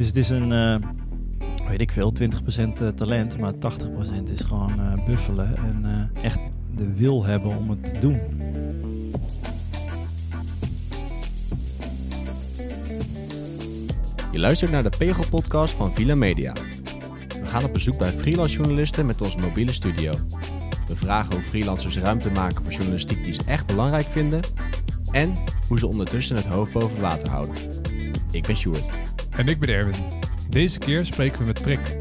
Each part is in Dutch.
Dus het is een, eh, weet ik veel, 20% eh, talent, maar 80% is gewoon eh, buffelen en echt de wil hebben om het te doen. Je luistert naar de Pegel-podcast van Villa Media. We gaan op bezoek bij freelance journalisten met onze mobiele studio. We vragen hoe freelancers ruimte maken voor journalistiek die ze echt belangrijk vinden. En hoe ze ondertussen het hoofd boven water houden. Ik ben Sjoerd. En ik ben Erwin. Deze keer spreken we met Trick.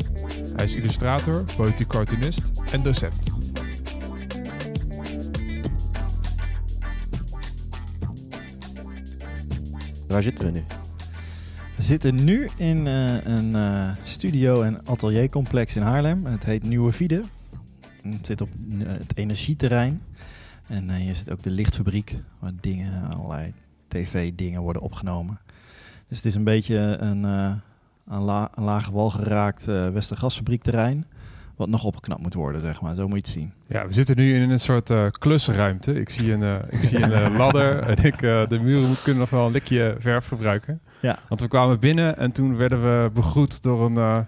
Hij is illustrator, politiek cartoonist en docent. Waar zitten we nu? We zitten nu in eh, een eh, studio- en ateliercomplex in Haarlem. Het heet Nieuwe Vide. Het zit op eh, het energieterrein. En eh, hier zit ook de lichtfabriek, waar dingen, allerlei tv-dingen worden opgenomen. Dus het is een beetje een eh, aan, la aan lage wal geraakt uh, Westergasfabriekterrein. Wat nog opgeknapt moet worden, zeg maar. Zo moet je het zien. Ja, we zitten nu in een soort uh, klusruimte. Ik zie een, uh, ik zie een uh, ladder en ik, de muren kunnen nog wel een likje verf gebruiken. Ja. Want we kwamen binnen en toen werden we begroet door een,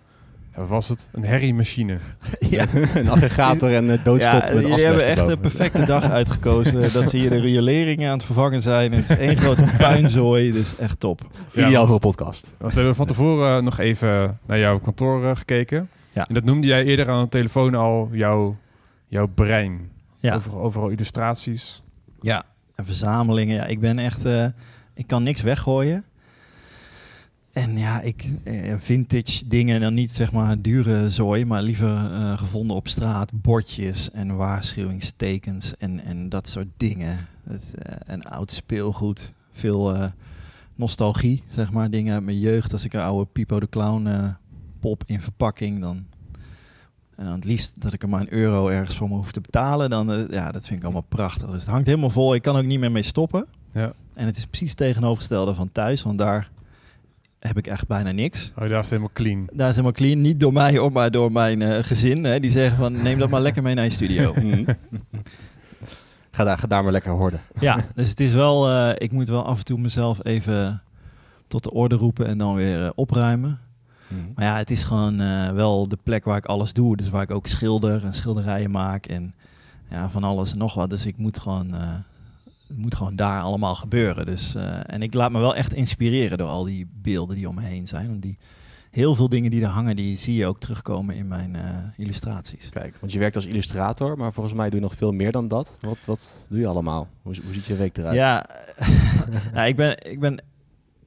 wat was het? Een herriemachine. Ja. een aggregator en een doodskop ja, met Jullie hebben echt een perfecte dag uitgekozen. dat ze hier de rioleringen aan het vervangen zijn. Het is één grote puinzooi, dus echt top. Ja, Ideaal voor een podcast. Want we hebben van tevoren nog even naar jouw kantoor gekeken. Ja. En dat noemde jij eerder aan de telefoon al jouw, jouw brein. Ja. Over, overal illustraties. Ja, en verzamelingen. Ja, ik ben echt... Uh, ik kan niks weggooien. En ja, ik eh, vintage dingen, dan niet zeg maar dure zooi, maar liever uh, gevonden op straat, bordjes en waarschuwingstekens en, en dat soort dingen. Het, uh, en oud speelgoed, veel uh, nostalgie, zeg maar, dingen uit mijn jeugd. Als ik een oude Pipo de Clown pop in verpakking, dan en dan het liefst dat ik er maar een euro ergens voor me hoef te betalen, dan uh, ja, dat vind ik allemaal prachtig. Dus het hangt helemaal vol. Ik kan ook niet meer mee stoppen. Ja. En het is precies tegenovergestelde van thuis, want daar heb ik echt bijna niks. Oh, daar is het helemaal clean. Daar is helemaal clean. Niet door mij, hoor, maar door mijn uh, gezin. Hè. Die zeggen van, neem dat maar lekker mee naar je studio. Mm. ga, daar, ga daar maar lekker horen. Ja, dus het is wel... Uh, ik moet wel af en toe mezelf even tot de orde roepen en dan weer uh, opruimen. Mm. Maar ja, het is gewoon uh, wel de plek waar ik alles doe. Dus waar ik ook schilder en schilderijen maak en ja, van alles en nog wat. Dus ik moet gewoon, uh, het moet gewoon daar allemaal gebeuren. Dus, uh, en ik laat me wel echt inspireren door al die beelden die om me heen zijn. Want die, heel veel dingen die er hangen, die zie je ook terugkomen in mijn uh, illustraties. Kijk, want je werkt als illustrator, maar volgens mij doe je nog veel meer dan dat. Wat, wat doe je allemaal? Hoe, hoe ziet je week eruit? Ja, ja ik, ben, ik ben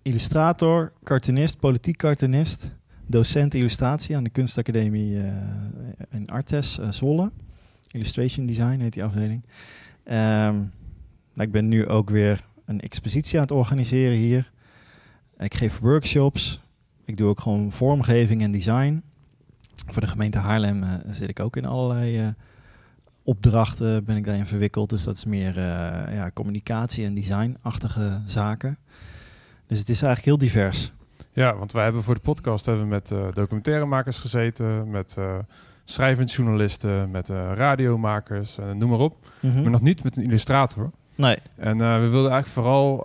illustrator, cartoonist, politiek cartoonist docent illustratie aan de kunstacademie uh, in Artes, Zwolle. Illustration Design heet die afdeling. Um, ik ben nu ook weer een expositie aan het organiseren hier. Ik geef workshops. Ik doe ook gewoon vormgeving en design. Voor de gemeente Haarlem uh, zit ik ook in allerlei opdrachten, ben ik daarin verwikkeld. Dus dat is meer ja, communicatie en designachtige zaken. Dus het is eigenlijk heel divers. Ja, want wij hebben voor de podcast hebben we met documentairemakers gezeten, met schrijvend journalisten, met radiomakers, noem maar op. Mhm. Mm -hmm. Maar nog niet met een illustrator. Nee. En we wilden eigenlijk vooral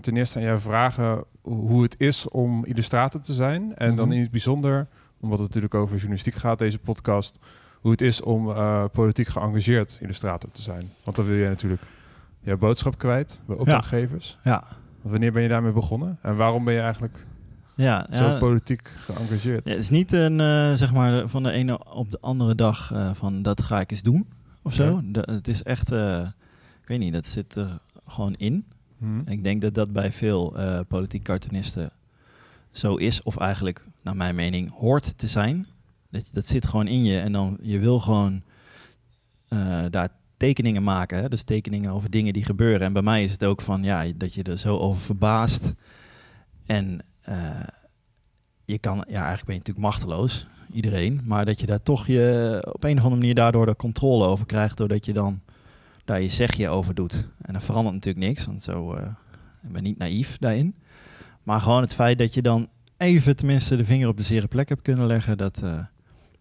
ten eerste aan jou vragen hoe het is om illustrator te zijn. En Mhm. mm -hmm. dan in het bijzonder, omdat het natuurlijk over journalistiek gaat, deze podcast, hoe het is om politiek geëngageerd illustrator te zijn. Want dan wil je natuurlijk jouw boodschap kwijt bij opdrachtgevers. Ja. ja. Wanneer ben je daarmee begonnen? En waarom ben je eigenlijk ja, zo ja, politiek geëngageerd. Ja, het is niet een, zeg maar, van de ene op de andere dag van dat ga ik eens doen of zo. De, het is echt, ik weet niet, dat zit er gewoon in. Hmm. En ik denk dat dat bij veel uh, politiek cartoonisten zo is, of eigenlijk, naar mijn mening, hoort te zijn. Dat, dat zit gewoon in je en dan je wil gewoon uh, daar tekeningen maken. Hè? Dus tekeningen over dingen die gebeuren. En bij mij is het ook van, ja, dat je er zo over verbaast. En uh, je kan, ja, eigenlijk ben je natuurlijk machteloos, iedereen. Maar dat je daar toch je op een of andere manier daardoor de controle over krijgt. Doordat je dan daar je zegje over doet. En dan verandert natuurlijk niks, want zo uh, ik ben niet naïef daarin. Maar gewoon het feit dat je dan even tenminste de vinger op de zere plek hebt kunnen leggen. Dat, uh,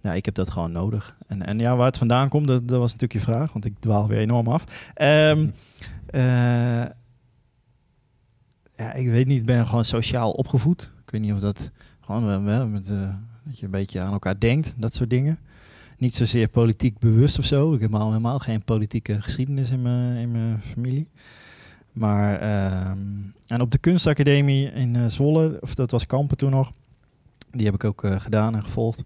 ja, ik heb dat gewoon nodig. En, en ja, waar het vandaan komt, dat, dat was natuurlijk je vraag. Want ik dwaal weer enorm af. Um, ja, ik weet niet, ik ben gewoon sociaal opgevoed. Ik weet niet of dat Gewoon met, eh, dat je een beetje aan elkaar denkt, dat soort dingen. Niet zozeer politiek bewust of zo. Ik heb al helemaal geen politieke geschiedenis in mijn, in mijn familie. Maar ehm, en op de kunstacademie in eh, Zwolle, of dat was Kampen toen nog, die heb ik ook eh, gedaan en gevolgd.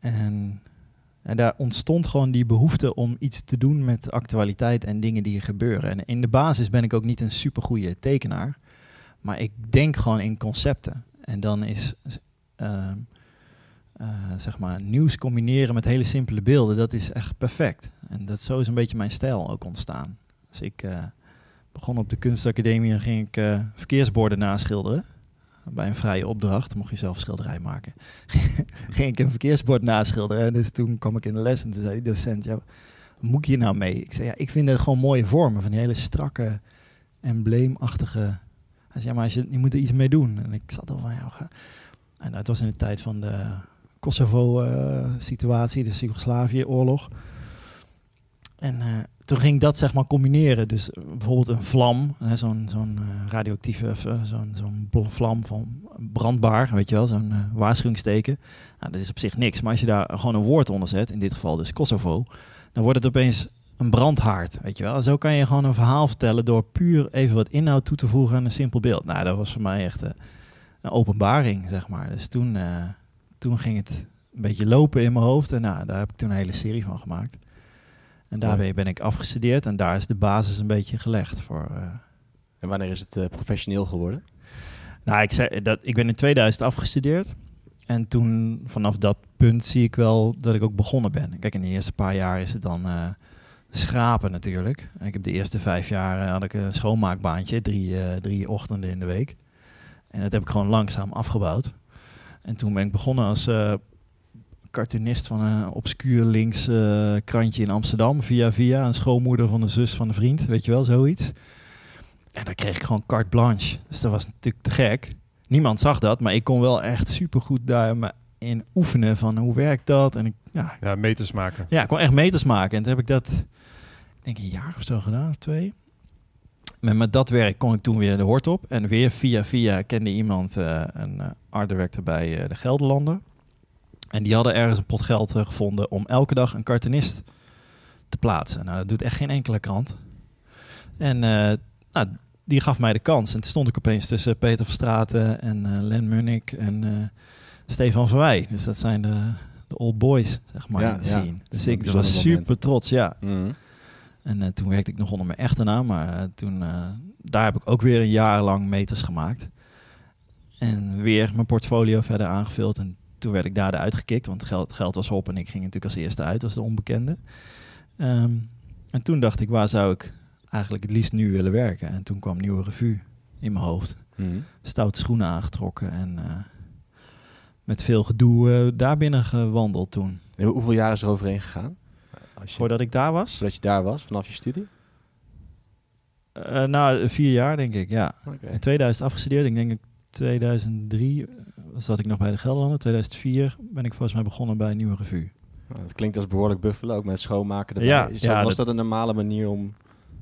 En, en daar ontstond gewoon die behoefte om iets te doen met actualiteit en dingen die er gebeuren. En in de basis ben ik ook niet een supergoeie tekenaar, maar ik denk gewoon in concepten. En dan is ehm, eh, zeg maar nieuws combineren met hele simpele beelden, dat is echt perfect. En dat zo is een beetje mijn stijl ook ontstaan. Dus ik eh, begon op de kunstacademie en ging ik eh, verkeersborden naschilderen. Bij een vrije opdracht, mocht je zelf schilderij maken. ging ik een verkeersbord naschilderen. En dus toen kwam ik in de les en toen zei die docent, ja, wat moet hier nou mee? Ik zei, ja, ik vind het gewoon mooie vormen, van die hele strakke, embleemachtige... Hij zei, ja, maar als je, je moet er iets mee doen. En ik zat al van, ja. En dat was in de tijd van de Kosovo-situatie, dus Joegoslavië-oorlog. En uh, toen ging dat zeg maar combineren. Dus uh, bijvoorbeeld een vlam, zo'n zo'n uh, radioactieve, zo'n zo'n vlam van brandbaar, weet je wel, zo'n waarschuwingsteken. Nou, dat is op zich niks, maar als je daar gewoon een woord onder zet, in dit geval dus Kosovo, dan wordt het opeens een brandhaard, weet je wel. En zo kan je gewoon een verhaal vertellen door puur even wat inhoud toe te voegen aan een simpel beeld. Nou, dat was voor mij echt een openbaring, zeg maar. Dus toen toen ging het een beetje lopen in mijn hoofd. En nou, daar heb ik toen een hele serie van gemaakt. En daarmee ben ik afgestudeerd. En daar is de basis een beetje gelegd voor. Uh... En wanneer is het uh, professioneel geworden? Nou, ik, zei, dat, ik ben in 2000 afgestudeerd. En toen, vanaf dat punt, zie ik wel dat ik ook begonnen ben. Kijk, in de eerste paar jaar is het dan uh, schrapen natuurlijk. En ik heb de eerste vijf jaar had ik een schoonmaakbaantje, drie, drie ochtenden in de week. En dat heb ik gewoon langzaam afgebouwd. En toen ben ik begonnen als uh, cartoonist van een obscuur links uh, krantje in Amsterdam. Via via, een schoonmoeder van de zus van een vriend, weet je wel, zoiets. En daar kreeg ik gewoon carte blanche. Dus dat was natuurlijk te gek. Niemand zag dat, maar ik kon wel echt supergoed daarin oefenen van hoe werkt dat. En ik, ja, ja, meters maken. Ja, ik kon echt meters maken. En toen heb ik dat, ik denk een jaar of zo gedaan, of twee. Met, met dat werk kon ik toen weer de hoort op. En weer via via kende iemand uh, een uh, art director bij uh, de Gelderlander. En die hadden ergens een pot geld gevonden om elke dag een cartoonist te plaatsen. Nou, dat doet echt geen enkele krant. En nou, die gaf mij de kans. En toen stond ik opeens tussen Peter Verstraten en Len Munnik en Stefan Verwij. Dus dat zijn de, de old boys, zeg maar, ja, in de ja. scene. Dus ik was super moment. trots, ja. Mm. En uh, toen werkte ik nog onder mijn echte naam, maar uh, toen, uh, daar heb ik ook weer een jaar lang meters gemaakt. En weer mijn portfolio verder aangevuld. En toen werd ik daar uitgekikt, want het geld, geld was op en ik ging natuurlijk als eerste uit als de onbekende. Um, en toen dacht ik, waar zou ik eigenlijk het liefst nu willen werken? En toen kwam Nieuwe Revue in mijn hoofd. Mm. Stoute schoenen aangetrokken en met veel gedoe daar binnen gewandeld toen. En hoeveel jaar is er overheen gegaan? Je, Voordat ik daar was? Voordat je daar was, vanaf je studie? Uh, nou, vier jaar denk ik, ja. Okay. In 2000 afgestudeerd. Ik denk in 2003 zat ik nog bij de Gelderlanden. 2004 ben ik volgens mij begonnen bij een Nieuwe Revue. Nou, dat klinkt als behoorlijk buffelen, ook met schoonmaken erbij. Ja, Zo, ja, was dat- dat, een normale manier om,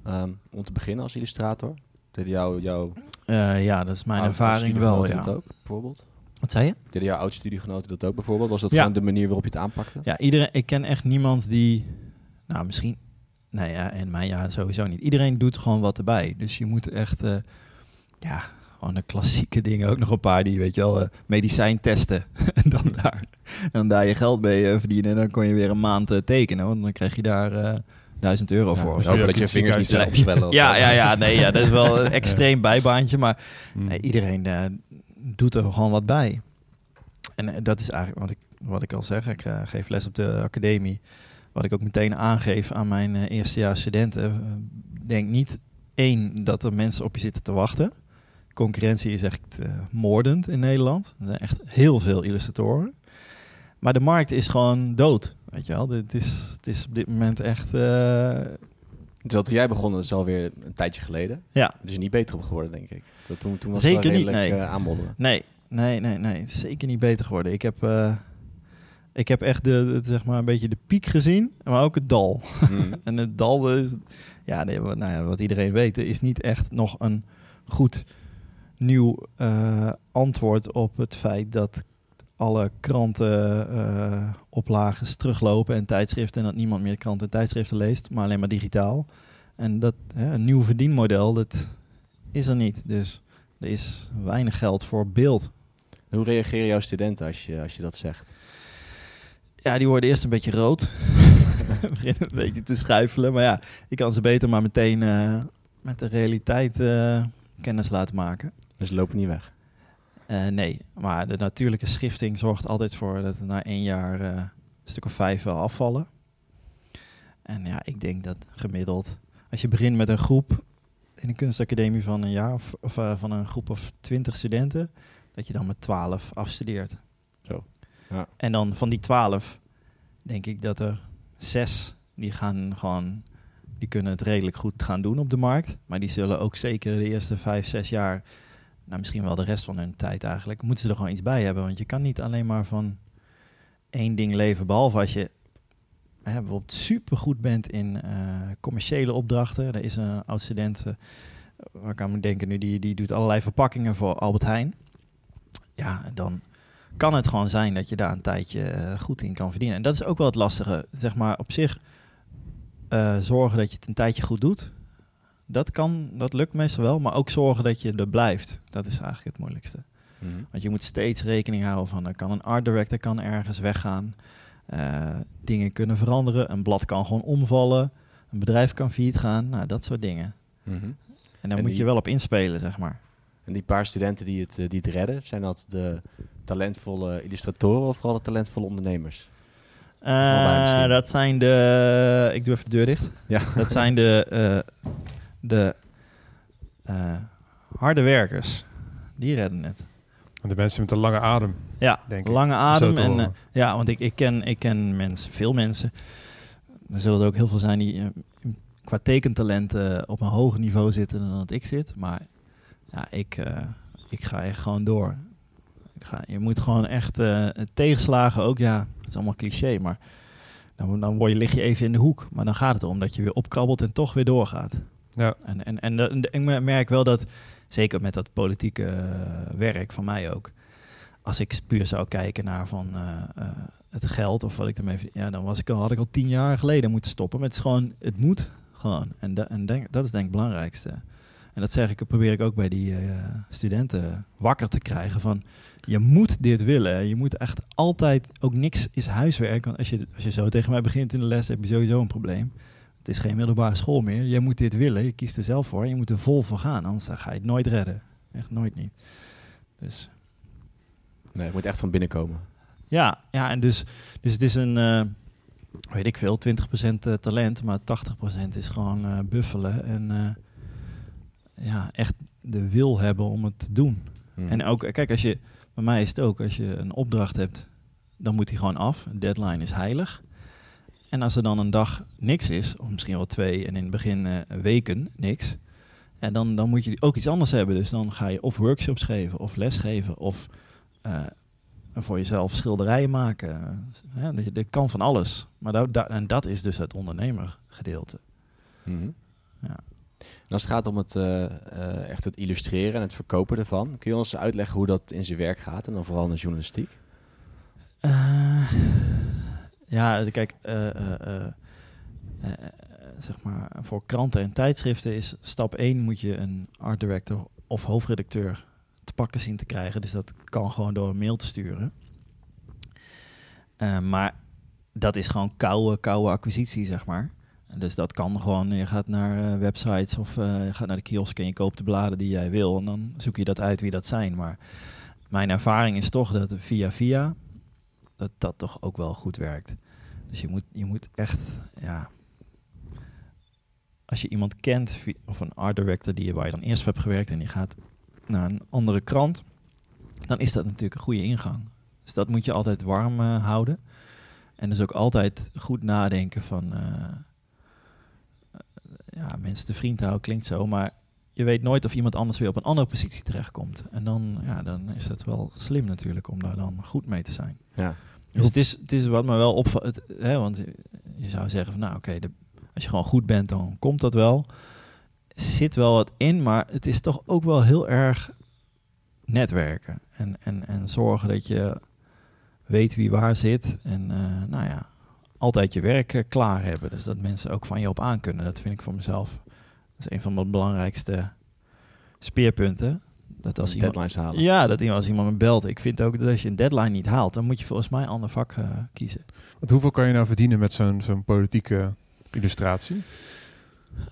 ehm, om te beginnen als illustrator? Deden jouw, jouw Uh, ja, dat is mijn ervaring wel, ja. dat ook, bijvoorbeeld? Wat zei je? Deden jouw oud-studiegenoten dat ook bijvoorbeeld? Was dat Ja. gewoon de manier waarop je het aanpakte? Ja, iedereen, ik ken echt niemand die, nou misschien, nee ja, en mijn ja sowieso niet. Iedereen doet gewoon wat erbij. Dus je moet echt, eh, ja, gewoon de klassieke dingen. Ook nog een paar die, weet je wel, eh, medicijn testen. en dan daar, en dan daar je geld mee eh, verdienen. En dan kon je weer een maand tekenen, want dan krijg je daar 1000 euro voor. Ja, ook Ja, dat je vingers niet ziekenhuis, zelf zwellen. of Ja, ja, ja, nee, ja, dat is wel een extreem bijbaantje, maar Mm. nee, iedereen doet er gewoon wat bij. En dat is eigenlijk wat ik, wat ik al zeg. Ik geef les op de academie. Wat ik ook meteen aangeef aan mijn eh, eerstejaars studenten. Eh, denk niet één dat er mensen op je zitten te wachten. Concurrentie is echt eh, moordend in Nederland. Er zijn echt heel veel illustratoren. Maar de markt is gewoon dood. Weet je wel, het is, het is op dit moment echt. Terwijl toen jij begon, dat is alweer een tijdje geleden. ja, Het is niet beter op geworden, denk ik. Toen, toen, was Zeker het niet, redelijk nee. Nee, nee, nee, nee. Het is zeker niet beter geworden. Ik heb, ik heb echt de, de- zeg maar een beetje de piek gezien, maar ook het dal. Mm. En het dal is, ja, nee, nou ja, wat iedereen weet, is niet echt nog een goed nieuw eh, antwoord op het feit dat alle krantenoplages teruglopen en tijdschriften en dat niemand meer kranten en tijdschriften leest, maar alleen maar digitaal. En dat hè, een nieuw verdienmodel, dat is er niet. Dus er is weinig geld voor beeld. Hoe reageren jouw studenten als je, als je dat zegt? Ja, die worden eerst een beetje rood. beginnen een beetje te schuifelen. Maar ja, ik kan ze beter maar meteen eh, met de realiteit eh, kennis laten maken. Dus ze lopen niet weg. Eh, nee, maar de natuurlijke schifting zorgt altijd voor dat er na één jaar een stuk of vijf wel afvallen. En ja, ik denk dat gemiddeld, als je begint met een groep in een kunstacademie van een jaar of, of van een groep of twintig studenten, dat je dan met twaalf afstudeert. Ja. En dan van die twaalf denk ik dat er zes die gaan gewoon, die kunnen het redelijk goed gaan doen op de markt, maar die zullen ook zeker de eerste vijf, zes jaar nou, misschien wel de rest van hun tijd eigenlijk, moeten ze er gewoon iets bij hebben. Want je kan niet alleen maar van één ding leven, behalve als je hè, bijvoorbeeld supergoed bent in eh, commerciële opdrachten. Er is een oud student, eh, waar ik aan moet denken nu, die, die doet allerlei verpakkingen voor Albert Heijn. Ja, dan kan het gewoon zijn dat je daar een tijdje eh, goed in kan verdienen. En dat is ook wel het lastige. Zeg maar op zich eh, zorgen dat je het een tijdje goed doet. Dat kan, dat lukt meestal wel, maar ook zorgen dat je er blijft. Dat is eigenlijk het moeilijkste. Mhm. Want je moet steeds rekening houden van, er kan een art director kan ergens weggaan. Eh, dingen kunnen veranderen. Een blad kan gewoon omvallen. Een bedrijf kan failliet gaan. Nou, dat soort dingen. Mhm. En daar En moet die- je wel op inspelen, zeg maar. En die paar studenten die het, die het redden, zijn dat de talentvolle illustratoren of vooral de talentvolle ondernemers? Eh, dat zijn de... Ik doe even de deur dicht. Ja. Dat zijn de, eh, de eh, harde werkers. Die redden het. En de mensen met een lange adem, Ja, denk ik. lange adem. En, ja, want ik, ik ken, ik ken mensen, veel mensen. Er zullen er ook heel veel zijn die qua tekentalent op een hoger niveau zitten dan dat ik zit. Maar ja, ik, eh, ik ga echt gewoon door. Je moet gewoon echt eh, tegenslagen ook. Ja, het is allemaal cliché, maar dan, dan word je, lig je even in de hoek. Maar dan gaat het erom dat je weer opkrabbelt en toch weer doorgaat. Ja. En, en, en, ik merk wel dat, zeker met dat politieke eh, werk van mij ook, als ik puur zou kijken naar van eh, het geld of wat ik ermee, ja, dan was ik al, had ik al tien jaar geleden moeten stoppen. Maar het is gewoon, het moet gewoon. En, da- en denk, dat is denk ik het belangrijkste. En dat zeg ik, probeer ik ook bij die studenten wakker te krijgen van, je moet dit willen. Je moet echt altijd, ook niks is huiswerk. Want als je, als je zo tegen mij begint in de les, heb je sowieso een probleem. Het is geen middelbare school meer. Je moet dit willen. Je kiest er zelf voor. Je moet er vol voor gaan. Anders ga je het nooit redden. Echt nooit niet. Dus Nee, het moet echt van binnen komen. ja, ja en dus, dus het is een, eh, weet ik veel, 20% eh, talent, maar 80% is gewoon eh, buffelen. En ja, echt de wil hebben om het te doen. Mhm. En ook, kijk, als je, bij mij is het ook, als je een opdracht hebt, dan moet die gewoon af. Een deadline is heilig. En als er dan een dag niks is, of misschien wel twee en in het begin eh, weken niks, ja, dan, dan moet je ook iets anders hebben. Dus dan ga je of workshops geven, of lesgeven, of eh, voor jezelf schilderijen maken. Ja, dat, kan van alles. Maar dat, dat- en dat is dus het ondernemergedeelte. Mhm. Ja. Als het gaat om het, eh, eh, echt het illustreren en het verkopen ervan, kun je ons uitleggen hoe dat in zijn werk gaat en dan vooral in de journalistiek? Eh, ja, kijk, zeg maar, voor kranten en tijdschriften is stap 1 moet je een art director of hoofdredacteur te pakken zien te krijgen. Dus dat kan gewoon door een mail te sturen. Maar dat is gewoon koude, koude acquisitie, zeg maar. Dus dat kan gewoon, je gaat naar eh, websites of eh, je gaat naar de kiosk en je koopt de bladen die jij wil. En dan zoek je dat uit wie dat zijn. Maar mijn ervaring is toch dat via via, dat dat toch ook wel goed werkt. Dus je moet, je moet echt, ja... Als je iemand kent, of een art director die, waar je dan eerst voor hebt gewerkt... en die gaat naar een andere krant, dan is dat natuurlijk een goede ingang. Dus dat moet je altijd warm eh, houden. En dus ook altijd goed nadenken van... ja, mensen te vriend houden klinkt zo, maar je weet nooit of iemand anders weer op een andere positie terechtkomt. En dan, ja, dan is het wel slim natuurlijk om daar dan goed mee te zijn. Ja. Dus het is, het is wat me wel opvalt. hè, Want je- zou zeggen van nou oké, als je gewoon goed bent, dan komt dat wel. Zit wel wat in, maar het is toch ook wel heel erg netwerken. En, en, en zorgen dat je weet wie waar zit. En eh, nou ja, altijd je werk eh, klaar hebben. Dus dat mensen ook van je op aan kunnen. Dat vind ik voor mezelf. Dat is een van de belangrijkste speerpunten. Dat als iemand, Deadlines halen. ja, dat iemand, als iemand me belt. Ik vind ook dat als je een deadline niet haalt, dan moet je volgens mij een ander vak eh, kiezen. Want hoeveel kan je nou verdienen met zo'n zo'n politieke illustratie?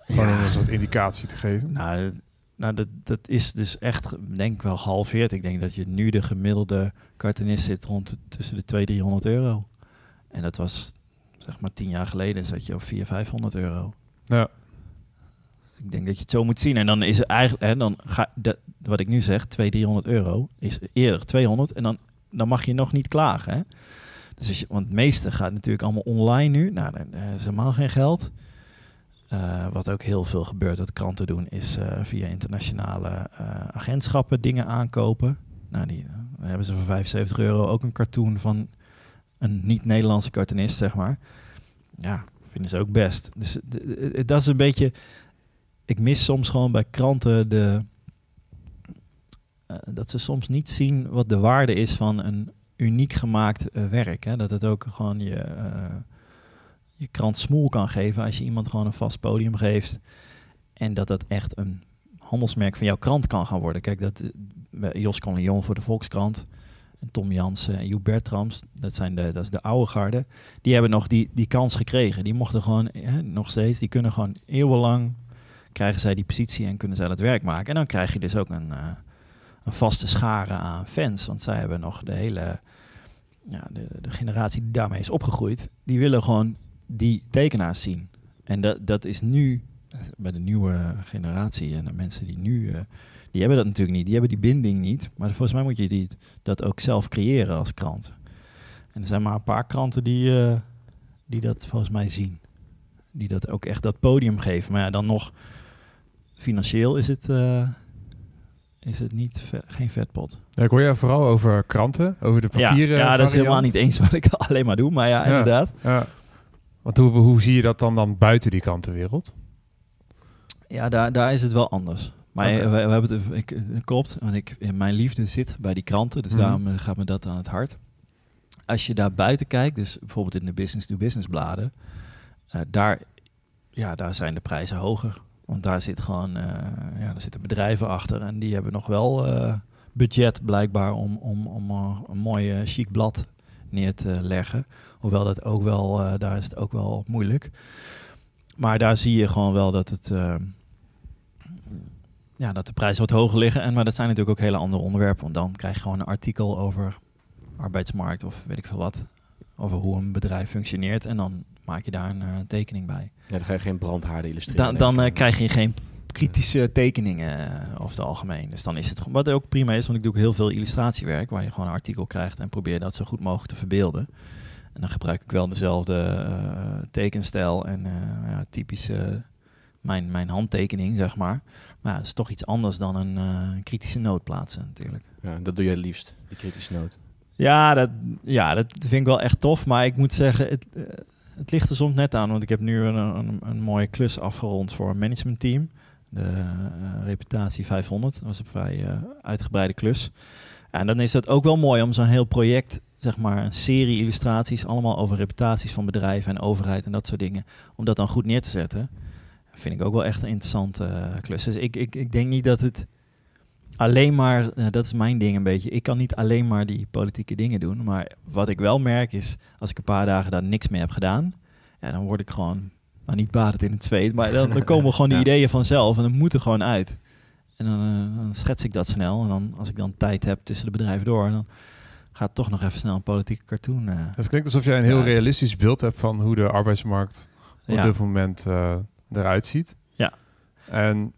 Gewoon om een soort indicatie te geven. Nou, nou dat, dat is dus echt, denk ik wel gehalveerd. Ik denk dat je nu de gemiddelde cartoonist zit rond de- tussen de 200 300 euro. En dat was, zeg maar, tien jaar geleden zat je op 400 500 euro. Ja. Dus ik denk dat je het zo moet zien. En dan is het eigenlijk, hè, dan ga, dat, wat ik nu zeg, 200 300 euro, is eerder 200. En dan, dan mag je nog niet klagen. Hè? Dus als je, want het meeste gaat natuurlijk allemaal online nu. Nou, dan eh, is helemaal geen geld. Eh, wat ook heel veel gebeurt, wat kranten doen, is eh, via internationale agentschappen dingen aankopen. Nou, die, dan hebben ze voor 75 euro ook een cartoon van een niet-Nederlandse cartoonist, zeg maar. Ja, vinden ze ook best. Dus dat is een beetje... Ik mis soms gewoon bij kranten de... eh, dat ze soms niet zien wat de waarde is van een uniek gemaakt eh, werk. Hè? Dat het ook gewoon je, eh, je krant smoel kan geven als je iemand gewoon een vast podium geeft. En dat dat echt een handelsmerk van jouw krant kan gaan worden. Kijk, dat, Jos Conlion voor de Volkskrant. En Tom Jansen en Joep Bertrams, dat, zijn de, dat is de oude garde. Die hebben nog die, die kans gekregen. Die mochten gewoon, hè, nog steeds, die kunnen gewoon eeuwenlang... krijgen zij die positie en kunnen zij dat werk maken. En dan krijg je dus ook een, eh, een vaste schare aan fans. Want zij hebben nog de hele... Ja, de, de generatie die daarmee is opgegroeid... die willen gewoon die tekenaars zien. En dat, dat is nu bij de nieuwe generatie en de mensen die nu... eh, die hebben dat natuurlijk niet. Die hebben die binding niet. Maar volgens mij moet je die, dat ook zelf creëren als krant. En er zijn maar een paar kranten die, eh, die dat volgens mij zien. Die dat ook echt dat podium geven. Maar ja, dan nog financieel is het, eh, is het niet geen vetpot. Ja, ik hoor jij vooral over kranten, over de Ja, papieren ja, dat is helemaal niet eens wat ik alleen maar doe. Maar ja, Ja. inderdaad. Ja. Want hoe, hoe zie je dat dan, dan buiten die krantenwereld? Ja, daar, daar is het wel anders. Maar we, we hebben het, ik, klopt, want ik, in mijn liefde zit bij die kranten, dus Mhm. daarom eh, gaat me dat aan het hart. Als je daar buiten kijkt, dus bijvoorbeeld in de business-to-business bladen, eh, daar, ja, daar zijn de prijzen hoger. Want daar zit gewoon, eh, ja, daar zitten bedrijven achter en die hebben nog wel budget blijkbaar om, om, om een mooi chic blad neer te leggen. Hoewel dat ook wel, daar is het ook wel moeilijk. Maar daar zie je gewoon wel dat het, ja, dat de prijzen wat hoger liggen. En, maar dat zijn natuurlijk ook hele andere onderwerpen. Want dan krijg je gewoon een artikel over arbeidsmarkt of weet ik veel wat. Over hoe een bedrijf functioneert. En dan maak je daar een eh, tekening bij. Ja, dan ga je geen brandhaarden illustreren. Dan, dan eh, krijg je geen kritische tekeningen eh, over het algemeen. Dus dan is het gewoon, wat ook prima is, want ik doe ook heel veel illustratiewerk, waar je gewoon een artikel krijgt en probeer dat zo goed mogelijk te verbeelden. En dan gebruik ik wel dezelfde tekenstijl en ja, typische mijn, mijn handtekening, zeg maar. Maar ja, dat is toch iets anders dan een eh, kritische noot plaatsen natuurlijk. Ja, dat doe je het liefst, die kritische noot. Ja dat, ja, dat vind ik wel echt tof. Maar ik moet zeggen, het, eh, het ligt er soms net aan. Want ik heb nu een, een, een mooie klus afgerond voor een managementteam. De eh, Reputatie 500. Dat was een vrij uitgebreide klus. En dan is het ook wel mooi om zo'n heel project, zeg maar een serie illustraties, allemaal over reputaties van bedrijven en overheid en dat soort dingen, om dat dan goed neer te zetten. Vind ik ook wel echt een interessante eh, klus. Dus ik, ik, ik denk niet dat het alleen maar, eh, dat is mijn ding een beetje. Ik kan niet alleen maar die politieke dingen doen. Maar wat ik wel merk is, als ik een paar dagen daar niks mee heb gedaan, ja, dan word ik gewoon, nou niet badend in het zweet, maar dan, dan komen gewoon die Ja. ideeën vanzelf en dan moet er gewoon uit. En dan, eh, dan schets ik dat snel. En dan, als ik dan tijd heb tussen de bedrijven door, dan gaat toch nog even snel een politieke cartoon. Het klinkt alsof jij een heel realistisch beeld hebt van hoe de arbeidsmarkt op ja. dit moment eruit ziet. Ja. En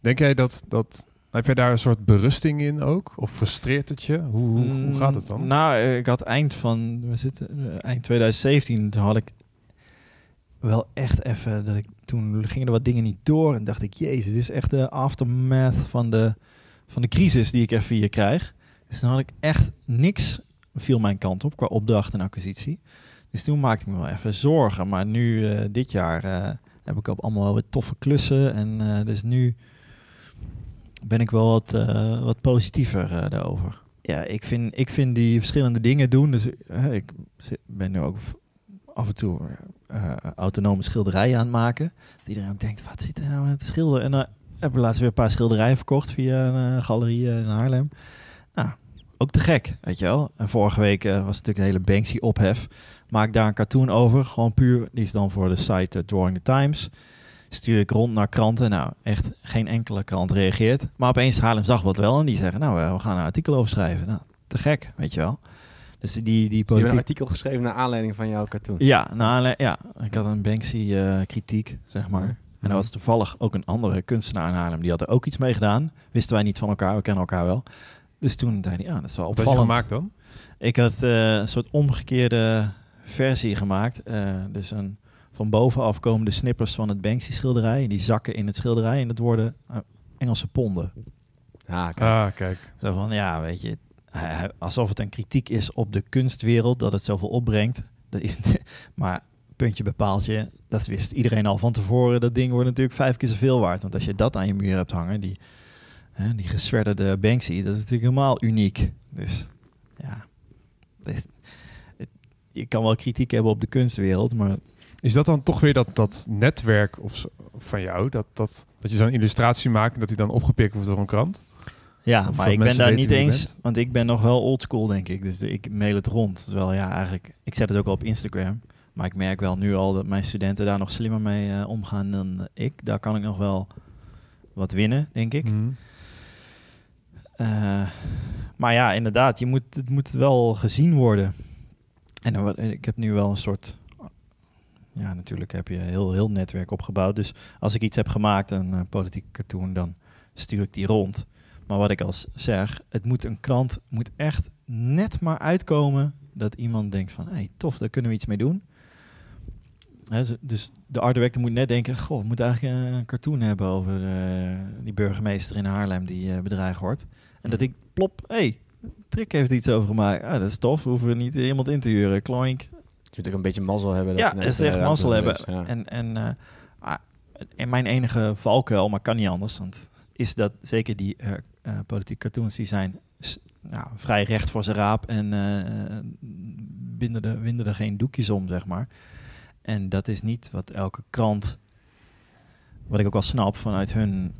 denk jij dat, dat... Heb jij daar een soort berusting in ook? Of frustreert het je? Hoe, hoe, hoe gaat het dan? Mm, Nou, ik had eind van, we zitten, eh, eind 2017, toen had ik wel echt even, dat ik, toen gingen er wat dingen niet door en dacht ik, jezus, dit is echt de aftermath van de, van de crisis die ik even hier krijg. Dus toen had ik echt niks, viel mijn kant op qua opdracht en acquisitie. Dus toen maakte ik me wel even zorgen. Maar nu, eh, dit jaar, eh, heb ik op allemaal wel weer toffe klussen. En eh, dus nu ben ik wel wat, eh, wat positiever eh, daarover. Ja, ik vind, ik vind die verschillende dingen doen. Dus ik ben nu ook af en toe autonome schilderijen aan het maken. Dat iedereen denkt, wat zit er nou met schilderen? En dan hebben we laatst weer een paar schilderijen verkocht via een galerie in Haarlem. Nou, ook te gek, weet je wel. En vorige week eh, was natuurlijk een hele Banksy-ophef. Maak daar een cartoon over, gewoon puur. Die is dan voor de site eh, Drawing the Times. Stuur ik rond naar kranten. Nou, echt geen enkele krant reageert. Maar opeens Haarlem zag wat wel en die zeggen, nou, eh, we gaan een artikel over schrijven. Nou, te gek, weet je wel. Dus die, die Je hebt een artikel geschreven naar aanleiding van jouw cartoon. Ja, nou, ja, ik had een Banksy-kritiek, zeg maar. En er was toevallig ook een andere kunstenaar in Haarlem. Die had er ook iets mee gedaan. Wisten wij niet van elkaar, we kennen elkaar wel. Dus toen zei hij, ja, dat is wel Wat had je opvallend. gemaakt dan? Ik had eh, een soort omgekeerde versie gemaakt. Eh, dus een van bovenaf komende snippers van het Banksy-schilderij. Die zakken in het schilderij en dat worden eh, Engelse ponden. Ah, kijk. Ah, kijk. Zo van, ja, weet je, alsof het een kritiek is op de kunstwereld, dat het zoveel opbrengt. Dat is het, maar puntje bepaaltje, dat wist iedereen al van tevoren. Dat ding wordt natuurlijk vijf keer zoveel waard. Want als je dat aan je muur hebt hangen, die, hè, die geswedderde Banksy, dat is natuurlijk helemaal uniek. Dus ja, je kan wel kritiek hebben op de kunstwereld, maar Is dat dan toch weer dat, dat netwerk of zo- van jou? Dat, dat, dat je zo'n illustratie maakt en dat die dan opgepikt wordt door een krant? Ja, Of maar ik ben daar niet eens, want ik ben nog wel oldschool, denk ik. Dus ik mail het rond. Terwijl ja, eigenlijk, ik zet het ook al op Instagram. Maar ik merk wel nu al dat mijn studenten daar nog slimmer mee eh, omgaan dan ik. Daar kan ik nog wel wat winnen, denk ik. Mhm. Eh, maar ja, inderdaad, je moet, het moet wel gezien worden. En wordt- ik heb nu wel een soort... Ja, natuurlijk heb je heel, heel netwerk opgebouwd. Dus als ik iets heb gemaakt, een eh, politieke cartoon, dan stuur ik die rond. Maar wat ik als zeg, het moet een krant moet echt net maar uitkomen dat iemand denkt van, hey, tof, daar kunnen we iets mee doen. Dus de art director moet net denken, goh, we moeten eigenlijk eh, een cartoon hebben over eh, die burgemeester in Haarlem die eh, bedreigd wordt. En dat ik plop, hey, Trick heeft iets over gemaakt. Ah, dat is tof, hoeven we niet iemand in te huren. Kloink. Je moet ook een beetje mazzel hebben. Ja, er net, dat is echt eh, mazzel hebben. is, ja. En, en, eh, ah, en mijn enige valkuil, maar kan niet anders, want is dat zeker die eh, politieke cartoons die zijn nou, vrij recht voor zijn raap en binden, er, winden er geen doekjes om, zeg maar. En dat is niet wat elke krant, wat ik ook wel snap vanuit hun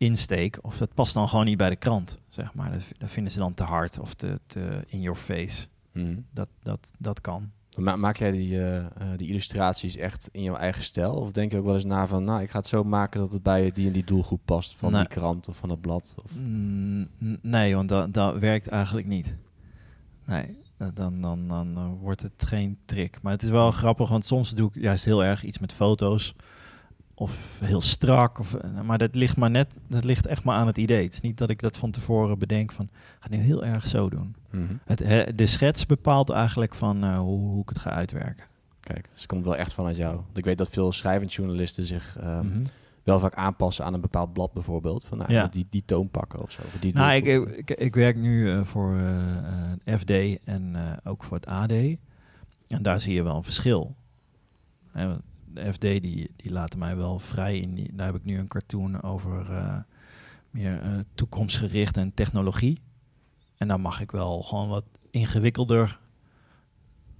insteek, of dat past dan gewoon niet bij de krant, zeg maar. Dat, dat vinden ze dan te hard of te, te in your face. Mhm. Dat, dat, dat kan. Ma- maak jij die, eh, eh, die illustraties echt in jouw eigen stijl? Of denk je ook wel eens na van, nou, ik ga het zo maken dat het bij die en die doelgroep past van Nee. die krant of van het blad? Of... Mm, nee, want dat, dat werkt eigenlijk niet. Nee, dan, dan, dan, dan eh, wordt het geen trick. Maar het is wel grappig, want soms doe ik juist heel erg iets met foto's. Of heel strak. Of, maar dat ligt maar net, dat ligt echt maar aan het idee. Het is niet dat ik dat van tevoren bedenk van, ga nu heel erg zo doen. Mhm. Het, de schets bepaalt eigenlijk van eh, hoe, hoe ik het ga uitwerken. Kijk, dus het komt wel echt vanuit jou. Want ik weet dat veel schrijvend journalisten zich ehm, Mhm. wel vaak aanpassen aan een bepaald blad bijvoorbeeld. Van, nou, Ja. die, die toon pakken of zo. Of die Nou, ik, ik, ik werk nu eh, voor eh, FD en ook voor het AD. En daar zie je wel een verschil. De FD die, die laten mij wel vrij in. Die, daar heb ik nu een cartoon over eh, meer eh, toekomstgericht en technologie. En dan mag ik wel gewoon wat ingewikkelder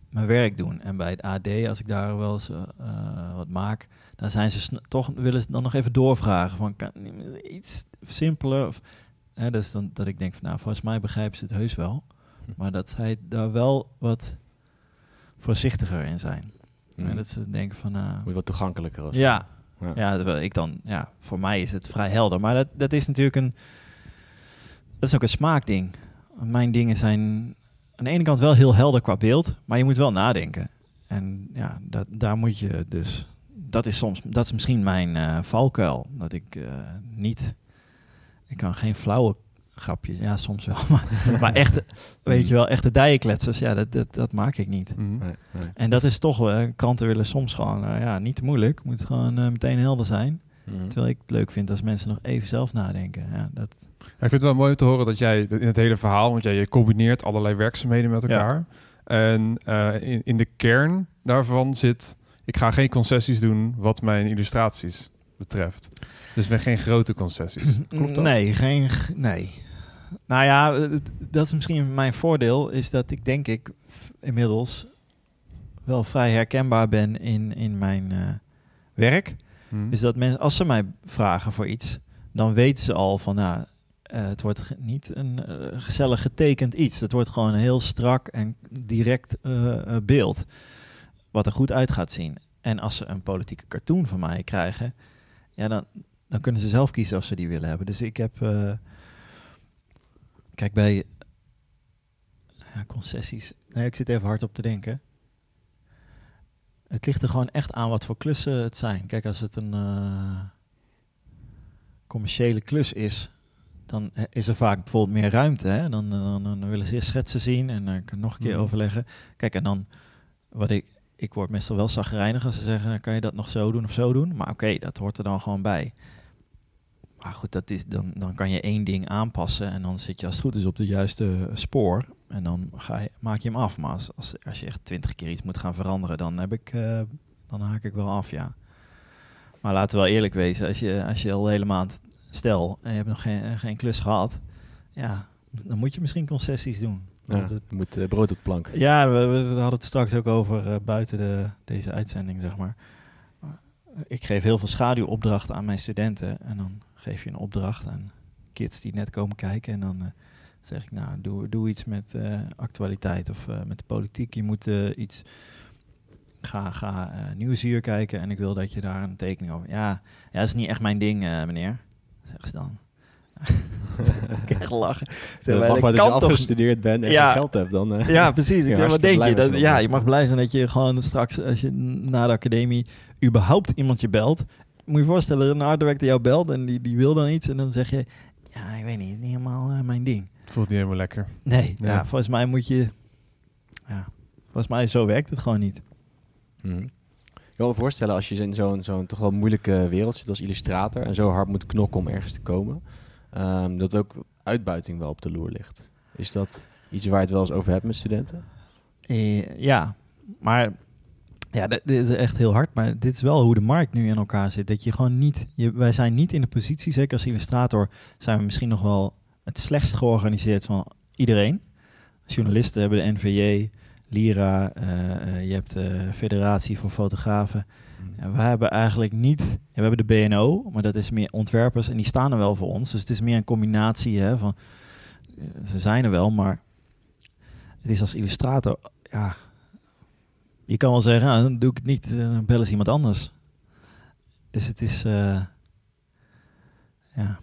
mijn werk doen. En bij het AD, als ik daar wel eens eh, wat maak, dan zijn ze toch willen ze dan nog even doorvragen van kan iets simpeler of hè, dus dan dat ik denk van nou volgens mij begrijpen ze het heus wel, Hm. maar dat zij daar wel wat voorzichtiger in zijn. En dat ze denken van nou Moet je wat toegankelijker of ja, Ja. ik dan ja voor mij is het vrij helder, maar dat dat is natuurlijk een dat is ook een smaakding. Mijn dingen zijn aan de ene kant wel heel helder qua beeld, maar je moet wel nadenken. En ja, dat, daar moet je dus. Dat is soms, dat is misschien mijn eh, valkuil. Dat ik eh, niet. Ik kan geen flauwe grapjes. Ja, soms wel. Maar, maar echte, weet je wel, echte dijenkletsers. Ja, dat, dat, dat maak ik niet. Mhm. Nee, nee. En dat is toch wel. Kranten willen soms gewoon. eh, ja, niet te moeilijk. Moet gewoon eh, meteen helder zijn. Mhm. Terwijl ik het leuk vind als mensen nog even zelf nadenken. Ja, dat, Ja, ik vind het wel mooi om te horen dat jij in het hele verhaal, want jij je combineert allerlei werkzaamheden met Ja. elkaar. En eh, in, in de kern daarvan zit, ik ga geen concessies doen wat mijn illustraties betreft. Dus we geen grote concessies. Klopt dat? Nee, geen, nee. Nou ja, dat is misschien mijn voordeel, is dat ik denk ik inmiddels wel vrij herkenbaar ben in, in mijn eh, werk. Hm. Dus dat mensen, als ze mij vragen voor iets, dan weten ze al van, nou, eh, het wordt niet een eh, gezellig getekend iets. Het wordt gewoon een heel strak en direct beeld, wat er goed uit gaat zien. En als ze een politieke cartoon van mij krijgen, ja, dan, dan kunnen ze zelf kiezen of ze die willen hebben. Dus ik heb, kijk bij ja, concessies, nee, ik zit even hard op te denken. Het ligt er gewoon echt aan wat voor klussen het zijn. Kijk, als het een eh, commerciële klus is, dan is er vaak bijvoorbeeld meer ruimte. Hè? Dan, dan, dan willen ze eerst schetsen zien en dan kan ik nog een keer Mhm. overleggen. Kijk, en dan wat ik, ik word meestal wel zagrijnig als ze zeggen, dan kan je dat nog zo doen of zo doen. Maar oké, dat hoort er dan gewoon bij. Maar goed, dat is, dan, dan kan je één ding aanpassen en dan zit je als het goed is op de juiste spoor. En dan ga je, maak je hem af. Maar als, als, als je echt twintig keer iets moet gaan veranderen, dan, heb ik, eh, dan haak ik wel af, ja. Maar laten we wel eerlijk wezen, als je, als je al de hele maand, stel, en je hebt nog geen, geen klus gehad, ja, dan moet je misschien concessies doen. Ja, het- moet eh, brood op plank. ja, we, we hadden het straks ook over eh, buiten de, deze uitzending, zeg maar. Ik geef heel veel schaduwopdrachten aan mijn studenten. En dan geef je een opdracht aan kids die net komen kijken. En dan eh, zeg ik, nou, doe, doe iets met eh, actualiteit of eh, met de politiek. Je moet iets... Ga, ga eh Nieuwsuur kijken en ik wil dat je daar een tekening over... Ja, ja dat is niet echt mijn ding, meneer. Zeg ze dan. ik echt lachen. Zeg, Ja, maar, dat je afgestudeerd bent en Ja. geld hebt, dan... ja, precies. Ja, Ik, wat hartstikke denk je? Dat, ja, je mag blij zijn dat je gewoon straks, als je na de academie überhaupt iemand je belt. Moet je voorstellen, een hardwerker jou belt en die, die wil dan iets. En dan zeg je, ja, ik weet niet, het is niet helemaal eh, mijn ding. Het voelt niet helemaal lekker. Nee, Ja. ja. volgens mij moet je... Ja, volgens mij zo werkt het gewoon niet. Mhm. Ik kan me voorstellen als je in zo'n zo'n toch wel moeilijke wereld zit als illustrator en zo hard moet knokken om ergens te komen, ehm, dat ook uitbuiting wel op de loer ligt. Is dat iets waar je het wel eens over hebt met studenten? Eh, ja, maar ja, dit, is echt heel hard. Maar dit is wel hoe de markt nu in elkaar zit. Dat je gewoon niet, je, wij zijn niet in de positie, zeker als illustrator, zijn we misschien nog wel het slechtst georganiseerd van iedereen. Journalisten hebben de NVJ, Lira, eh, eh, je hebt de Federatie voor Fotografen. Ja, we hebben eigenlijk niet, ja, we hebben de BNO, maar dat is meer ontwerpers en die staan er wel voor ons. Dus het is meer een combinatie hè, van, eh, ze zijn er wel, maar het is als illustrator, ja, je kan wel zeggen, ah, dan doe ik het niet, eh, dan bellen ze iemand anders. Dus het is, eh, ja,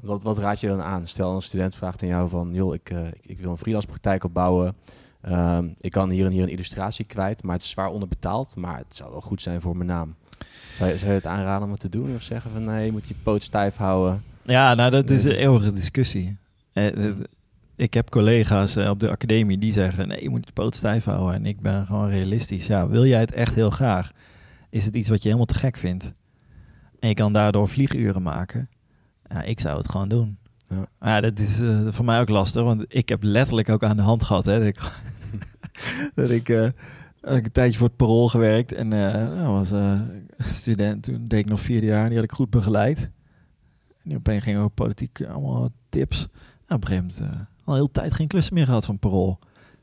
Wat, wat raad je dan aan? Stel een student vraagt aan jou van, joh, ik, eh, ik, wil een freelance praktijk opbouwen. Ehm, ik kan hier en hier een illustratie kwijt, maar het is zwaar onderbetaald. Maar het zou wel goed zijn voor mijn naam. Zou je, zou je het aanraden om het te doen? Of zeggen van, nee, je moet je poot stijf houden? Ja, nou dat is een eeuwige discussie. Eh, ik heb collega's eh, op de academie die zeggen: nee, je moet je poot stijf houden. En ik ben gewoon realistisch. Ja, wil jij het echt heel graag? Is het iets wat je helemaal te gek vindt? En je kan daardoor vlieguren maken. Ja, ik zou het gewoon doen. Ja. Dat is eh, voor mij ook lastig, want ik heb letterlijk ook aan de hand gehad. Hè, dat ik, dat ik, eh, had ik een tijdje voor het parool gewerkt en nou, was student. Toen deed ik nog vierde jaar, die had ik goed begeleid. En die opeens ging over politiek eh, allemaal tips. Nou, op een gegeven moment al heel tijd geen klussen meer gehad van parool.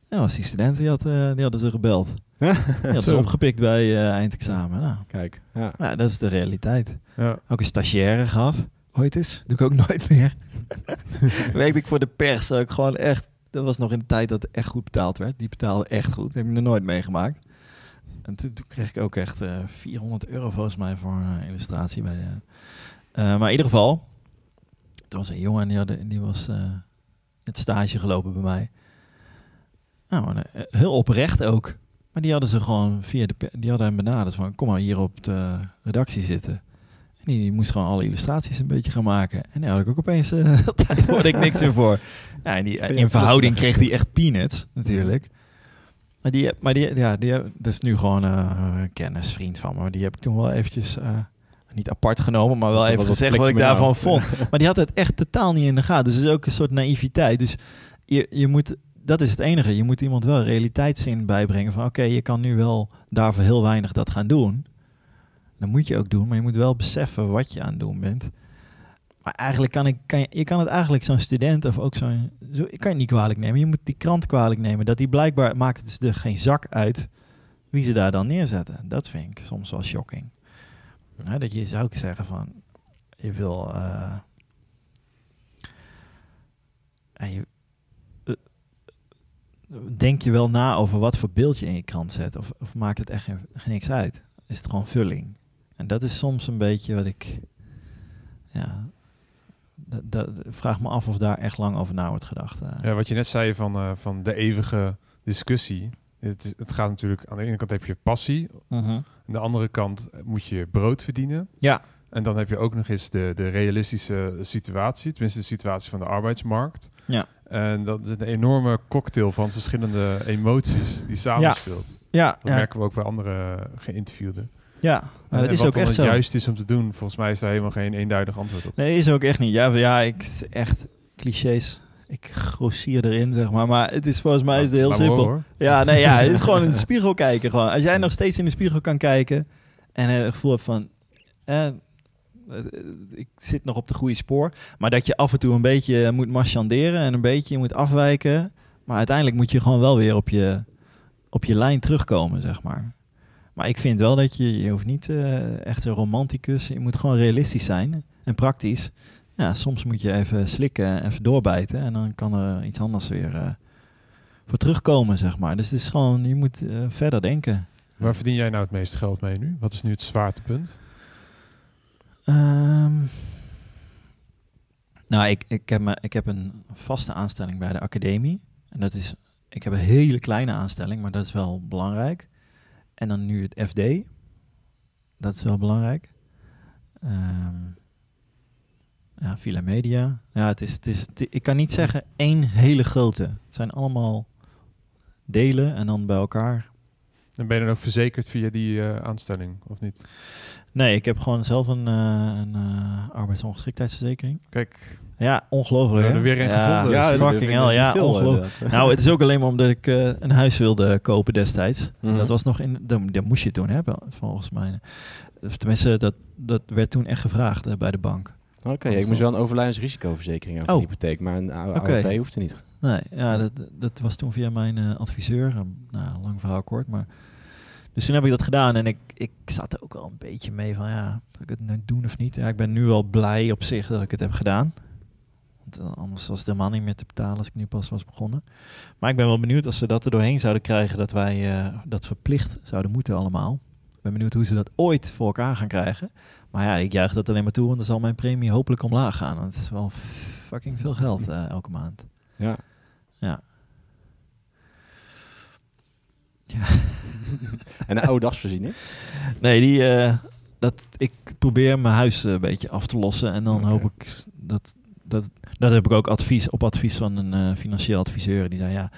Ja, was die student, die, had, eh, die hadden ze gebeld. Die hadden ze opgepikt bij eh, eindexamen. Nou, Kijk, ja. ja, dat is de realiteit. Ja. Ook een stagiaire gehad. Ooit eens. Doe ik ook nooit meer. Werkte ik voor de pers. Ik gewoon echt... Dat was nog in de tijd dat het echt goed betaald werd. Die betaalde echt goed. Dat heb ik nog nooit meegemaakt. En toen, toen kreeg ik ook echt eh 400 euro volgens mij voor een illustratie. Bij de, Eh, maar in ieder geval... Er was een jongen die, had, die was het stage gelopen bij mij. Nou, eh, heel oprecht ook. Maar die hadden ze gewoon via de... Die hadden hem benaderd van... Kom maar hier op de redactie zitten. En die, moest gewoon alle illustraties een beetje gaan maken. En daar had ik ook opeens... eh, tijd hoorde ik niks meer voor. Ja, en die, eh, in verhouding kreeg die echt peanuts, natuurlijk. Maar die, maar die, ja, die, dat is nu gewoon een kennis, vriend van me. Maar die heb ik toen wel eventjes... niet apart genomen, maar wel even gezegd wat ik daarvan vond. Maar die had het echt totaal niet in de gaten. Dus het is ook een soort naïviteit. Dus je, je moet, dat is het enige. Je moet iemand wel realiteitszin bijbrengen van oké, je kan nu wel daarvoor heel weinig dat gaan doen. Dat moet je ook doen, maar je moet wel beseffen wat je aan het doen bent. Maar eigenlijk kan ik, kan je, je kan het eigenlijk zo'n student of ook zo'n, zo, ik kan je niet kwalijk nemen. Je moet die krant kwalijk nemen. Dat die blijkbaar maakt het er geen zak uit wie ze daar dan neerzetten. Dat vind ik soms wel shocking. Ja, dat je zou ik zeggen van, je wil, eh, en je, eh, denk je wel na over wat voor beeld je in je krant zet, of, of maakt het echt geen, niks uit? Is het gewoon vulling? En dat is soms een beetje wat ik, ja, dat, dat, vraag me af of daar echt lang over na wordt gedacht. eh. Ja, wat je net zei van, van de eeuwige discussie. Het, is, het gaat natuurlijk, aan de ene kant heb je passie. Mhm. Aan de andere kant moet je brood verdienen. Ja, En dan heb je ook nog eens de, de realistische situatie. Tenminste, de situatie van de arbeidsmarkt. Ja. En dat is een enorme cocktail van verschillende emoties die samenspeelt. ja, Dat ja, merken we ook bij andere geïnterviewden. ja. Dat is wat ook dan echt het zo. juist is om te doen, volgens mij is daar helemaal geen eenduidig antwoord op. Nee, is ook echt niet. Ja, ja ik echt clichés. Ik grossier erin, zeg maar. Maar het is volgens mij is het heel simpel. hoor. Ja, nee, ja, het is gewoon in de spiegel kijken. Gewoon. Als jij nog steeds in de spiegel kan kijken en het gevoel hebt van, eh, eh, ik zit nog op de goede spoor, maar dat je af en toe een beetje moet marchanderen en een beetje moet afwijken, maar uiteindelijk moet je gewoon wel weer op je, op je lijn terugkomen, zeg maar. Maar ik vind wel dat je, je hoeft niet eh, echt een romanticus, je moet gewoon realistisch zijn en praktisch. Ja, soms moet je even slikken en even doorbijten en dan kan er iets anders weer eh, voor terugkomen, zeg maar. Dus het is gewoon, je moet eh, verder denken. Waar verdien jij nou het meeste geld mee nu? Wat is nu het zwaartepunt? Ehm, nou, ik, ik, heb me, ik heb een vaste aanstelling bij de academie. En dat is, ik heb een hele kleine aanstelling, maar dat is wel belangrijk. En dan nu het FD. Dat is wel belangrijk. Ehm, ja, Villa Media. Ja, het is, het is, het- ik kan niet zeggen één hele grote. Het zijn allemaal delen en dan bij elkaar En ben je dan ook verzekerd via die eh, aanstelling, of niet? Nee, ik heb gewoon zelf een, eh, een eh, arbeidsongeschiktheidsverzekering. Kijk, Ja, ongelooflijk. We hè? hebben er weer een ja, gevonden. Ja, fucking hell. Ja, ongelooflijk. Nou, het is ook alleen maar omdat ik eh, een huis wilde kopen destijds. Mhm. Dat was nog in, dat, dat moest je toen hebben, volgens mij. Of tenminste, dat, dat werd toen echt gevraagd bij de bank. Oké, ik moest wel een overlijdensrisicoverzekering over Oh. hypotheek, maar een. AOV hoeft er niet. Nee, ja, dat, dat was toen via mijn eh, adviseur. Nou, lang verhaal kort, maar... Dus toen heb ik dat gedaan en ik, ik zat er ook wel een beetje mee van, ja, zal ik het nu doen of niet? Ja, ik ben nu wel blij op zich dat ik het heb gedaan. Want eh, anders was het helemaal niet meer te betalen als ik nu pas was begonnen. Maar ik ben wel benieuwd als ze dat er doorheen zouden krijgen, dat wij eh, dat verplicht zouden moeten allemaal. Ik ben benieuwd hoe ze dat ooit voor elkaar gaan krijgen. Maar ja, ik juich dat alleen maar toe, want dan zal mijn premie hopelijk omlaag gaan. Want het is wel fucking veel geld eh, elke maand. Ja. Ja. En een oude dagsvoorziening? Nee, die, eh, dat, ik probeer mijn huis eh, een beetje af te lossen. En dan hoop ik dat, dat... Dat heb ik ook advies, op advies van een financieel adviseur. Die zei, ja,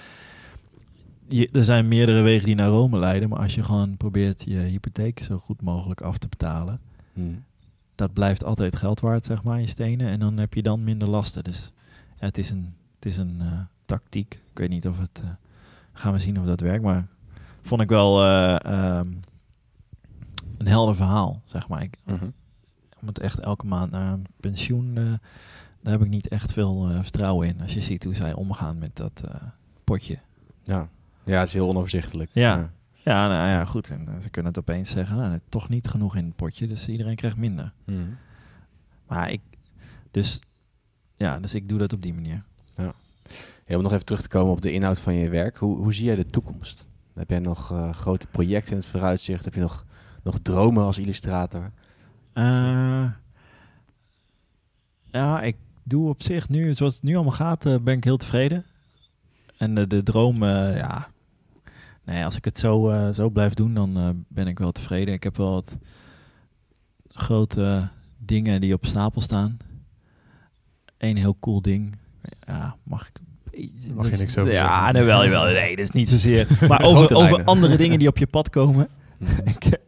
je, er zijn meerdere wegen die naar Rome leiden. Maar als je gewoon probeert je hypotheek zo goed mogelijk af te betalen... Hmm. dat blijft altijd geld waard, zeg maar, je stenen. En dan heb je dan minder lasten. Dus ja, het is een, het is een eh, tactiek. Ik weet niet of het... eh, gaan we zien of dat werkt. Maar vond ik wel eh, ehm, een helder verhaal, zeg maar. Ik, Mhm. om het echt elke maand naar een pensioen... daar heb ik niet echt veel vertrouwen in. Als je ziet hoe zij omgaan met dat potje. Ja. ja, het is heel onoverzichtelijk. Ja. Ja, nou ja, goed. En eh, ze kunnen het opeens zeggen, nou, toch niet genoeg in het potje. Dus iedereen krijgt minder. Mhm. Maar ik... Dus... Ja, dus ik doe dat op die manier. Ja, om nog even terug te komen op de inhoud van je werk. Hoe, hoe zie jij de toekomst? Heb jij nog eh, grote projecten in het vooruitzicht? Heb je nog, nog dromen als illustrator? Eh, ja, ik doe op zich nu, zoals het nu allemaal gaat, ben ik heel tevreden. En de, de droom, ja, nee, als ik het zo, eh, zo blijf doen, dan eh, ben ik wel tevreden. Ik heb wel wat grote dingen die op stapel staan. Eén heel cool ding. Ja, mag ik... Mag je niks over Ja, nee, wel, wel. Nee, dat is niet zozeer. Maar over, over andere dingen die op je pad komen. Mhm. ik,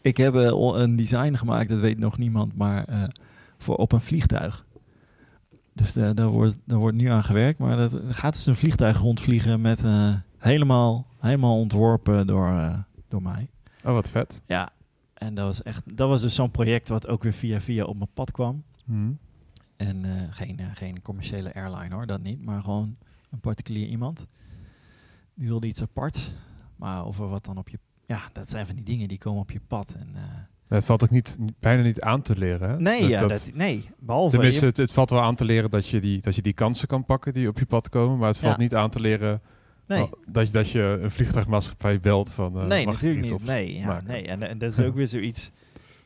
ik heb eh, een design gemaakt, dat weet nog niemand, maar voor op een vliegtuig. Dus daar, wordt, daar wordt nu aan gewerkt, maar dat gaat dus een vliegtuig rondvliegen met helemaal, helemaal ontworpen door, eh, door mij. Oh, wat vet. Ja, En dat was echt, dat was dus zo'n project wat ook weer via via op mijn pad kwam. Mhm. En eh, geen, eh, geen commerciële airline hoor, dat niet. Maar gewoon een particulier iemand. Die wilde iets apart. Maar over wat dan op je... Ja, dat zijn van die dingen die komen op je pad. En, Het valt ook niet, bijna niet aan te leren. Hè? nee, Dat- ja, dat- dat, nee, behalve... Tenminste, je- het, het valt wel aan te leren dat je, die, dat je die kansen kan pakken die op je pad komen. Maar het valt Ja. niet aan te leren nee, dat, je, dat je een vliegtuigmaatschappij belt van... eh, nee, natuurlijk niet. op- Nee, ja, nee. En, en dat is ook weer zoiets...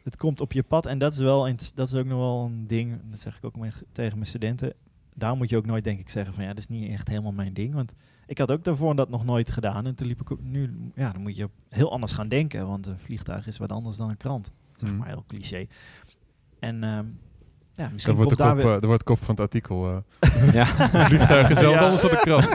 Het komt op je pad en dat is, wel, int- dat is ook nog wel een ding. Dat zeg ik ook tegen mijn studenten. Daar moet je ook nooit denk ik zeggen van ja, dat is niet echt helemaal mijn ding. Want ik had ook daarvoor dat nog nooit gedaan. En toen liep ik ook nu, ja, dan moet je heel anders gaan denken. Want een vliegtuig is wat anders dan een krant. Zeg Mhm. maar heel cliché. En ehm, ja, misschien Dan wordt, de daar kop, weer... eh, wordt de kop van het artikel. eh Ja. een vliegtuig is wel Ja. anders dan de krant.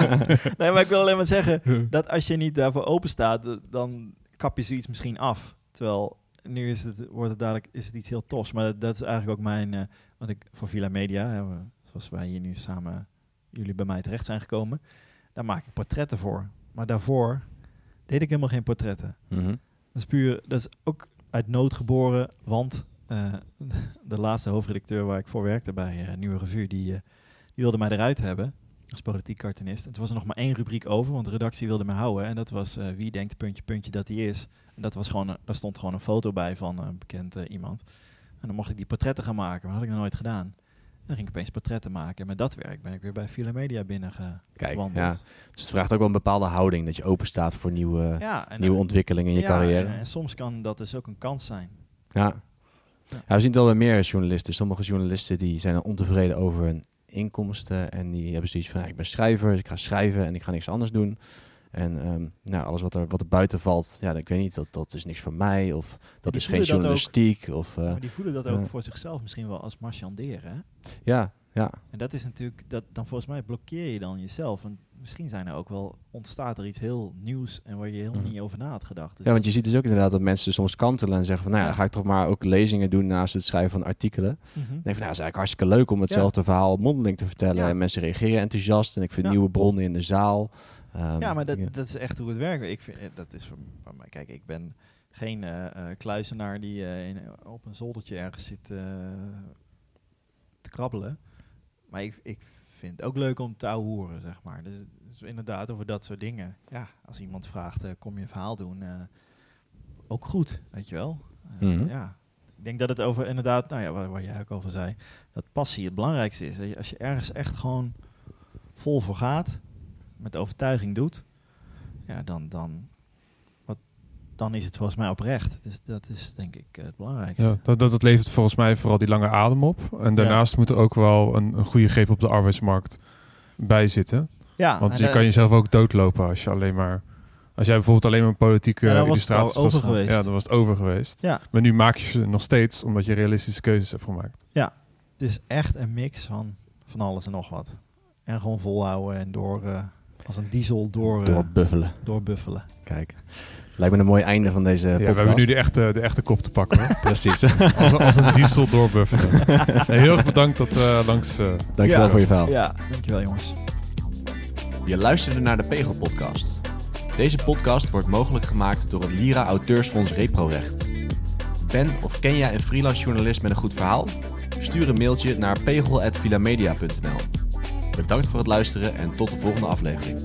nee, maar ik wil alleen maar zeggen dat als je niet daarvoor open staat, eh, dan kap je zoiets misschien af. Terwijl nu is het, wordt het dadelijk is het iets heel tofs. Maar dat, dat is eigenlijk ook mijn, eh wat ik voor Villa Media, hè, zoals wij hier nu samen, jullie bij mij terecht zijn gekomen, daar maak ik portretten voor. Maar daarvoor deed ik helemaal geen portretten. Mhm. Dat is puur, dat is ook uit nood geboren, want eh, de laatste hoofdredacteur waar ik voor werkte bij eh, Nieuwe Revue, die, eh, die wilde mij eruit hebben als politiek cartoonist. En toen was er nog maar één rubriek over, want de redactie wilde me houden. En dat was wie denkt puntje puntje dat hij is. En dat was gewoon, daar stond gewoon een foto bij van een bekend iemand. En dan mocht ik die portretten gaan maken, maar dat had ik nog nooit gedaan. En dan ging ik opeens portretten maken. En met dat werk ben ik weer bij Villa Media binnengewandeld. Kijk, ja. Dus het vraagt ook wel een bepaalde houding. Dat je open staat voor nieuwe, Ja, en, nieuwe ontwikkelingen in je ja, carrière. En, en soms kan dat dus ook een kans zijn. Ja. Ja. We zien het wel bij meer journalisten. Sommige journalisten die zijn dan ontevreden over hun inkomsten. En die hebben zoiets van, ja, ik ben schrijver, dus ik ga schrijven en ik ga niks anders doen. En ehm, nou, alles wat er, wat er buiten valt, ja, ik weet niet, dat, dat is niks voor mij. Of dat is geen ook. journalistiek. Of, eh, Maar die voelen dat ook ja. voor zichzelf misschien wel als marchanderen. Hè? ja, ja. En dat is natuurlijk, dat, dan volgens mij blokkeer je dan jezelf. En misschien zijn er ook wel, ontstaat er iets heel nieuws en waar je helemaal Mhm. niet over na had gedacht. Dus ja, want je ziet dus ook inderdaad dat mensen soms kantelen en zeggen van, nou ja, ga ik toch maar ook lezingen doen naast het schrijven van artikelen. Ik denk van, nou, het is eigenlijk hartstikke leuk om hetzelfde verhaal mondeling te vertellen. Ja. En mensen reageren enthousiast en ik vind Ja. nieuwe bronnen in de zaal. Ehm, ja, maar dat, dat is echt hoe het werkt. Ik vind, eh, dat is voor, mij, kijk, ik ben geen eh, kluizenaar die in, op een zoldertje ergens zit te krabbelen. Maar ik, ik vind het ook leuk om te horen, zeg maar. Dus, dus inderdaad, over dat soort dingen. Ja, als iemand vraagt, eh, kom je een verhaal doen? eh, ook goed, weet je wel. Eh, Mhm. Ja. Ik denk dat het over, inderdaad, nou ja, waar, waar jij ook over zei, dat passie het belangrijkste is. Dat je- Als je ergens echt gewoon vol voor gaat, met overtuiging doet, ja, dan, dan, dan is het volgens mij oprecht. Dus dat is denk ik eh, het belangrijkste. Ja, dat, dat, dat levert volgens mij vooral die lange adem op. En daarnaast moet er ook wel een, een goede greep op de arbeidsmarkt bij zitten. Ja, Want je kan jezelf ook doodlopen als je alleen maar... Als jij bijvoorbeeld alleen maar politieke Ja, dan was over geweest. Ja, dan was het over geweest. Ja. Maar nu maak je ze nog steeds omdat je realistische keuzes hebt gemaakt. het is echt een mix van, van alles en nog wat. En gewoon volhouden en door, eh, als een diesel door, eh, Doorbuffelen. doorbuffelen. Kijk. Lijkt me een mooi einde van deze ja, podcast. we hebben nu de echte, de echte kop te pakken. hoor. Precies. als, een- als een diesel doorbuffelen. Nee, heel erg bedankt dat eh, langs... eh, Dankjewel Ja. voor je verhaal. Ja, dankjewel jongens. Je luisterde naar de Pegel Podcast. Deze podcast wordt mogelijk gemaakt door het Lira Auteursfonds Reprorecht. Ben of ken jij een freelance journalist met een goed verhaal? Stuur een mailtje naar pegel.vilamedia.nl Bedankt voor het luisteren en tot de volgende aflevering.